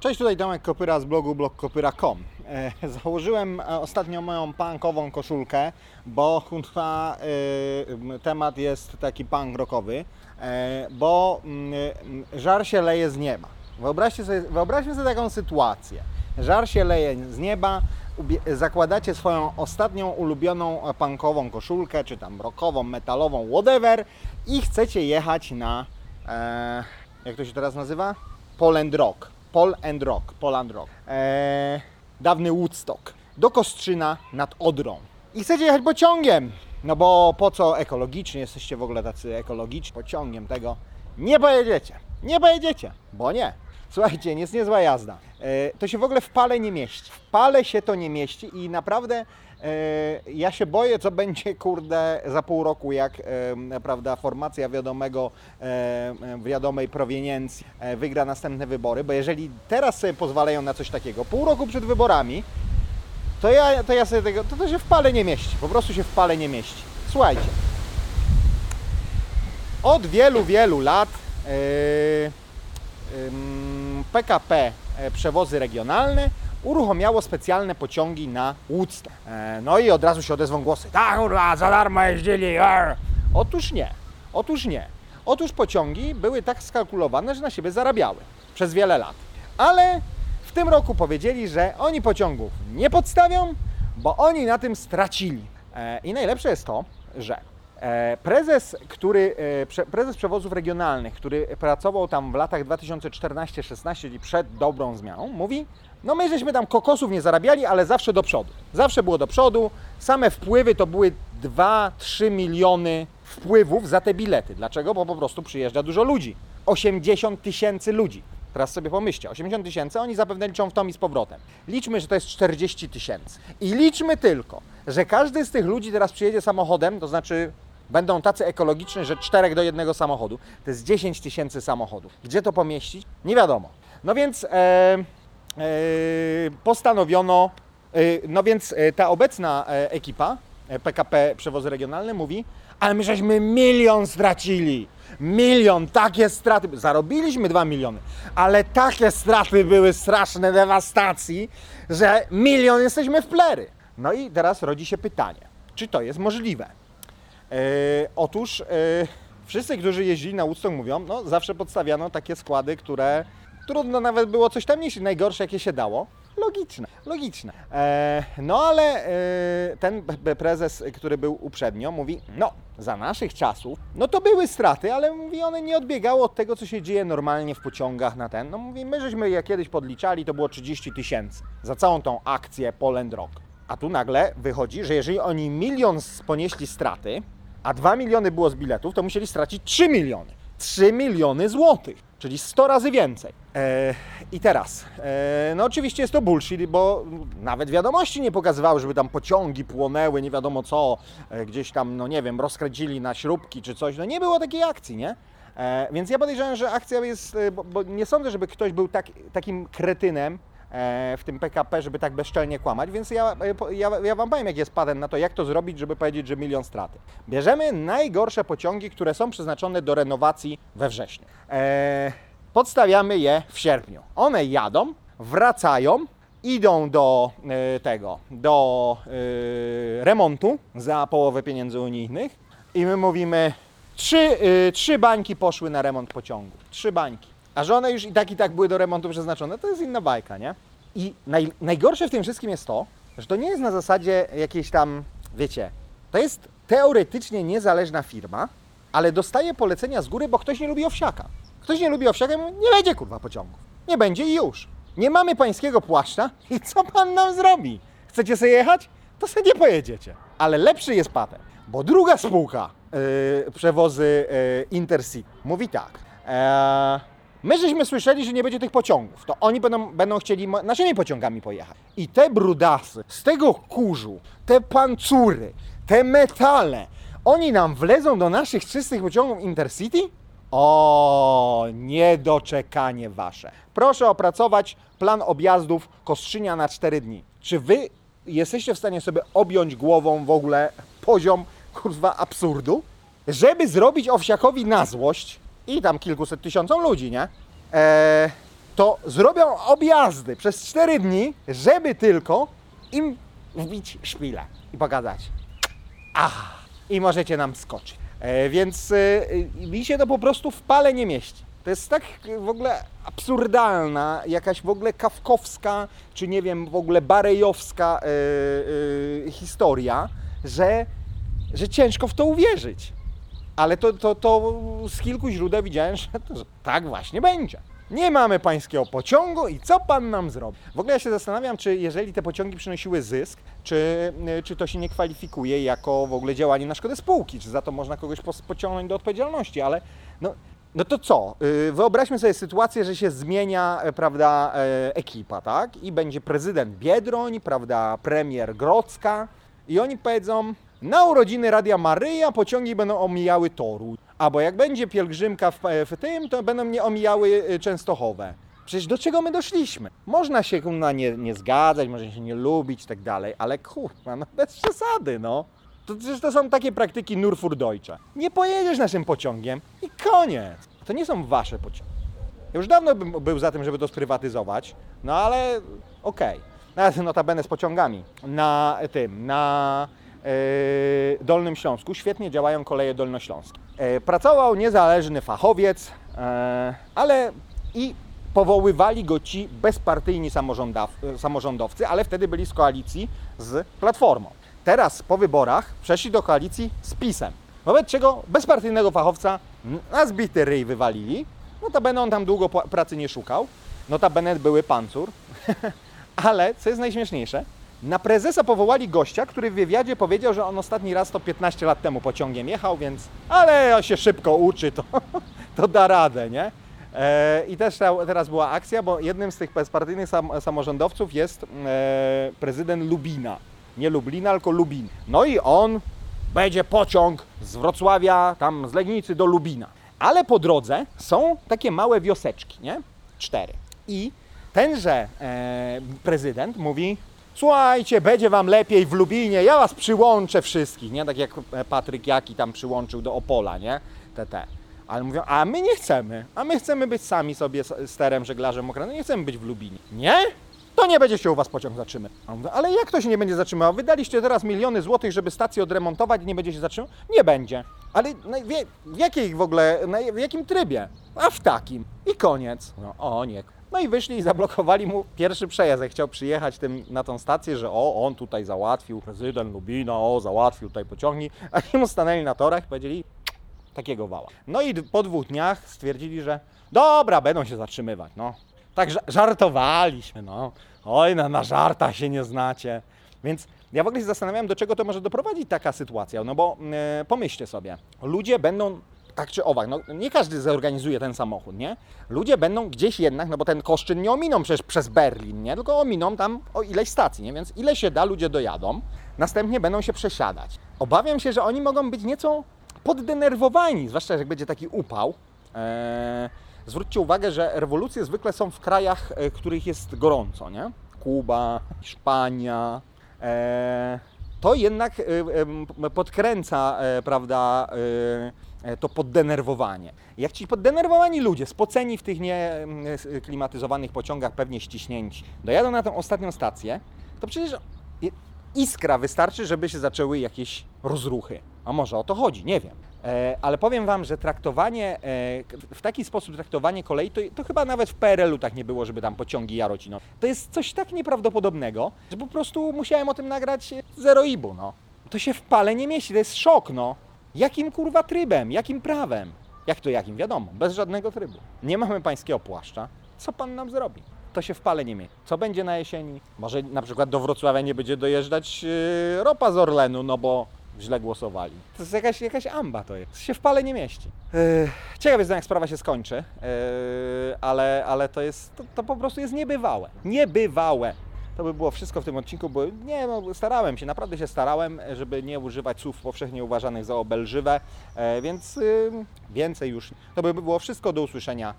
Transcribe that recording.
Cześć, tutaj Tomek Kopyra z blogu blogkopyra.com. E, założyłem e, ostatnio moją punkową koszulkę, bo kurwa, e, temat jest taki punk rockowy, bo mm, żar się leje z nieba. Wyobraźcie sobie, sobie taką sytuację. Żar się leje z nieba, zakładacie swoją ostatnią ulubioną punkową koszulkę, czy tam rockową, metalową, whatever i chcecie jechać na, jak to się teraz nazywa? Poland Rock. Pol and Rock, Poland Rock. Eee, dawny Woodstock. Do Kostrzyna nad Odrą. I chcecie jechać pociągiem. No bo po co ekologicznie, jesteście w ogóle tacy ekologiczni, pociągiem tego. Nie pojedziecie. Nie pojedziecie, bo nie. Słuchajcie, jest niezła jazda. E, to się w ogóle w pale nie mieści. W pale się to nie mieści i naprawdę ja się boję, co będzie, kurde, za pół roku, jak e, prawda, formacja wiadomego, e, e, wiadomej proweniencji e, wygra następne wybory, bo jeżeli teraz sobie pozwalają na coś takiego, pół roku przed wyborami, to ja, to ja sobie tego, to, to się w pale nie mieści, po prostu się w pale nie mieści. Słuchajcie, od wielu, wielu lat yy, ym, PKP e, Przewozy Regionalne uruchomiało specjalne pociągi na Woodstock. E, No i od razu się odezwą głosy. Tak, kurwa, za darmo jeździli. arr". Otóż nie. Otóż nie. Otóż pociągi były tak skalkulowane, że na siebie zarabiały przez wiele lat. Ale w tym roku powiedzieli, że oni pociągów nie podstawią, bo oni na tym stracili. E, I najlepsze jest to, że Prezes, który, e, prezes przewozów regionalnych, który pracował tam w latach 2014-16, czyli przed dobrą zmianą, mówi: No, my żeśmy tam kokosów nie zarabiali, ale zawsze do przodu. Zawsze było do przodu. Same wpływy to były 2-3 miliony wpływów za te bilety. Dlaczego? Bo po prostu przyjeżdża dużo ludzi. 80 tysięcy ludzi. Teraz sobie pomyślcie, 80 tysięcy, oni zapewne liczą w tom i z powrotem. Liczmy, że to jest 40 tysięcy. I liczmy tylko, że każdy z tych ludzi teraz przyjedzie samochodem, to znaczy będą tacy ekologiczni, że czterech do jednego samochodu. To jest 10 tysięcy samochodów. Gdzie to pomieścić? Nie wiadomo. No więc e, e, postanowiono, e, no więc e, ta obecna e, ekipa e, PKP Przewozy Regionalne mówi, ale my żeśmy milion stracili. Milion, takie straty. Zarobiliśmy 2 miliony, ale takie straty były straszne dewastacji, że milion jesteśmy w plery. No i teraz rodzi się pytanie, czy to jest możliwe? E, otóż e, wszyscy, którzy jeździli na Woodstock mówią, no zawsze podstawiano takie składy, które trudno nawet było coś tam nieść, najgorsze jakie się dało. Logiczne, logiczne. E, no ale e, ten prezes, który był uprzednio, mówi, no za naszych czasów, no to były straty, ale mówi, one nie odbiegało od tego, co się dzieje normalnie w pociągach na ten. No mówi, my żeśmy je kiedyś podliczali, to było 30 tysięcy za całą tą akcję Poland Rock. A tu nagle wychodzi, że jeżeli oni milion ponieśli straty, a 2 miliony było z biletów, to musieli stracić 3 miliony. 3 miliony złotych, czyli 100 razy więcej. E, I teraz, e, no oczywiście jest to bullshit, bo nawet wiadomości nie pokazywały, żeby tam pociągi płonęły, nie wiadomo co, e, gdzieś tam, no nie wiem, rozkręcili na śrubki czy coś. No nie było takiej akcji, nie? E, więc ja podejrzewam, że akcja jest, e, bo, bo nie sądzę, żeby ktoś był tak, takim kretynem, w tym PKP, żeby tak bezczelnie kłamać, więc ja, e, ja, ja Wam powiem, jak jest patent na to, jak to zrobić, żeby powiedzieć, że milion straty. Bierzemy najgorsze pociągi, które są przeznaczone do renowacji we wrześniu. E, podstawiamy je w sierpniu. One jadą, wracają, idą do e, tego, do e, remontu za połowę pieniędzy unijnych i my mówimy, trzy, trzy bańki poszły na remont pociągu. Trzy bańki. A że one już i tak i tak były do remontu przeznaczone, to jest inna bajka, nie? I naj, najgorsze w tym wszystkim jest to, że to nie jest na zasadzie jakiejś tam, wiecie, to jest teoretycznie niezależna firma, ale dostaje polecenia z góry, bo ktoś nie lubi owsiaka. Ktoś nie lubi owsiaka i mówi, nie będzie kurwa pociągów. Nie będzie i już. Nie mamy pańskiego płaszcza i co pan nam zrobi? Chcecie sobie jechać? To sobie nie pojedziecie. Ale lepszy jest patent, bo druga spółka yy, przewozy yy, Intercity mówi tak. Eee, my żeśmy słyszeli, że nie będzie tych pociągów. To oni będą, będą chcieli naszymi pociągami pojechać. I te brudasy z tego kurzu, te pancury, te metale, oni nam wlezą do naszych czystych pociągów Intercity? O, niedoczekanie wasze. Proszę opracować plan objazdów Kostrzynia na 4 dni. Czy wy jesteście w stanie sobie objąć głową w ogóle poziom kurwa absurdu? Żeby zrobić owsiakowi na złość i tam kilkuset tysiącom ludzi, nie? Eee, to zrobią objazdy przez 4 dni, żeby tylko im wbić szpilę i pokazać. Ach, i możecie nam skoczyć. E, więc e, mi się to po prostu w pale nie mieści. To jest tak w ogóle absurdalna, jakaś w ogóle kawkowska, czy nie wiem, w ogóle barejowska e, e, historia, że, że ciężko w to uwierzyć. Ale to, to, to z kilku źródeł widziałem, że, to, że tak właśnie będzie. Nie mamy pańskiego pociągu i co pan nam zrobi? W ogóle ja się zastanawiam, czy jeżeli te pociągi przynosiły zysk, czy, czy to się nie kwalifikuje jako w ogóle działanie na szkodę spółki, czy za to można kogoś pociągnąć do odpowiedzialności, ale no, no to co? Yy, Wyobraźmy sobie sytuację, że się zmienia, e, prawda, e, ekipa, tak? I będzie prezydent Biedroń, prawda, premier Grodzka i oni powiedzą, na urodziny Radia Maryja pociągi będą omijały Toru. Albo jak będzie pielgrzymka w, w tym, to będą mnie omijały y, Częstochowe. Przecież do czego my doszliśmy? Można się na nie, nie zgadzać, można się nie lubić i tak dalej, ale kurwa, no bez przesady, no. To przecież to są takie praktyki Nurfurdeutsche. Nie pojedziesz naszym pociągiem i koniec. To nie są wasze pociągi. Ja już dawno bym był za tym, żeby to sprywatyzować, no ale okej. Nawet notabene z pociągami. Na tym, na Dolnym Śląsku świetnie działają koleje dolnośląskie. E, pracował niezależny fachowiec, e, ale i powoływali go ci bezpartyjni samorządowcy, ale wtedy byli z koalicji z Platformą. Teraz po wyborach przeszli do koalicji z PiSem. Wobec czego bezpartyjnego fachowca na zbity ryj wywalili. Notabene on tam długo pracy nie szukał. Notabene były pancur. Ale, co jest najśmieszniejsze, na prezesa powołali gościa, który w wywiadzie powiedział, że on ostatni raz to 15 lat temu pociągiem jechał, więc ale on się szybko uczy, to, to da radę, nie? E, I też teraz była akcja, bo jednym z tych bezpartyjnych sam, samorządowców jest e, prezydent Lubina. Nie Lublina, tylko Lubin. No i on będzie pociąg z Wrocławia, tam z Legnicy do Lubina. Ale po drodze są takie małe wioseczki, nie? Cztery. I tenże e, prezydent mówi, słuchajcie, będzie wam lepiej w Lubinie, ja was przyłączę wszystkich, nie? Tak jak Patryk Jaki tam przyłączył do Opola, nie? TT. Ale mówią, a my nie chcemy, a my chcemy być sami sobie sterem, żeglarzem okrętem, nie chcemy być w Lubinie. Nie? To nie będzie się u was pociąg zatrzymywał. A on mówi, ale jak to się nie będzie zatrzymywał? Wydaliście teraz miliony złotych, żeby stację odremontować i nie będzie się zatrzymywał? Nie będzie. Ale w jakiej w ogóle, w jakim trybie? A w takim. I koniec. No, o nie. No i wyszli i zablokowali mu pierwszy przejazd. Jak chciał przyjechać tym, na tą stację, że o, on tutaj załatwił, prezydent Lubina, o, załatwił tutaj pociągi, a mu stanęli na torach i powiedzieli, takiego wała. No i po dwóch dniach stwierdzili, że dobra, będą się zatrzymywać, no. Tak ża- żartowaliśmy, no. Oj, na, na żartach się nie znacie. Więc ja w ogóle się zastanawiam, do czego to może doprowadzić taka sytuacja, no bo e, pomyślcie sobie, ludzie będą tak czy owak, no nie każdy zorganizuje ten samochód, nie? Ludzie będą gdzieś jednak, no bo ten Koszczyn nie ominą przecież przez Berlin, nie? Tylko ominą tam o ileś stacji, nie? Więc ile się da, ludzie dojadą, następnie będą się przesiadać. Obawiam się, że oni mogą być nieco poddenerwowani, zwłaszcza jak będzie taki upał. Eee, zwróćcie uwagę, że rewolucje zwykle są w krajach, e, których jest gorąco, nie? Kuba, Hiszpania. Eee, to jednak e, em, podkręca, e, prawda, e, e, to poddenerwowanie. Jak ci poddenerwowani ludzie, spoceni w tych nieklimatyzowanych pociągach, pewnie ściśnięci, dojadą na tę ostatnią stację, to przecież iskra wystarczy, żeby się zaczęły jakieś rozruchy. A może o to chodzi, nie wiem. E, ale powiem Wam, że traktowanie, e, w taki sposób traktowanie kolei, to, to chyba nawet w PRL-u tak nie było, żeby tam pociągi jarocino. To jest coś tak nieprawdopodobnego, że po prostu musiałem o tym nagrać e, zero ibu, no. To się w pale nie mieści, to jest szok, no. Jakim kurwa trybem, jakim prawem? Jak to jakim? Wiadomo, bez żadnego trybu. Nie mamy pańskiego płaszcza. Co pan nam zrobi? To się w pale nie mieści. Co będzie na jesieni? Może na przykład do Wrocławia nie będzie dojeżdżać yy, ropa z Orlenu, no bo źle głosowali. To jest jakaś, jakaś amba to jest. To się w pale nie mieści. Yy, ciekaw jestem, jak sprawa się skończy, yy, ale, ale to jest, to, to po prostu jest niebywałe. Niebywałe. To by było wszystko w tym odcinku, bo nie, no, starałem się, naprawdę się starałem, żeby nie używać słów powszechnie uważanych za obelżywe, e, więc więcej już. To by było wszystko, do usłyszenia.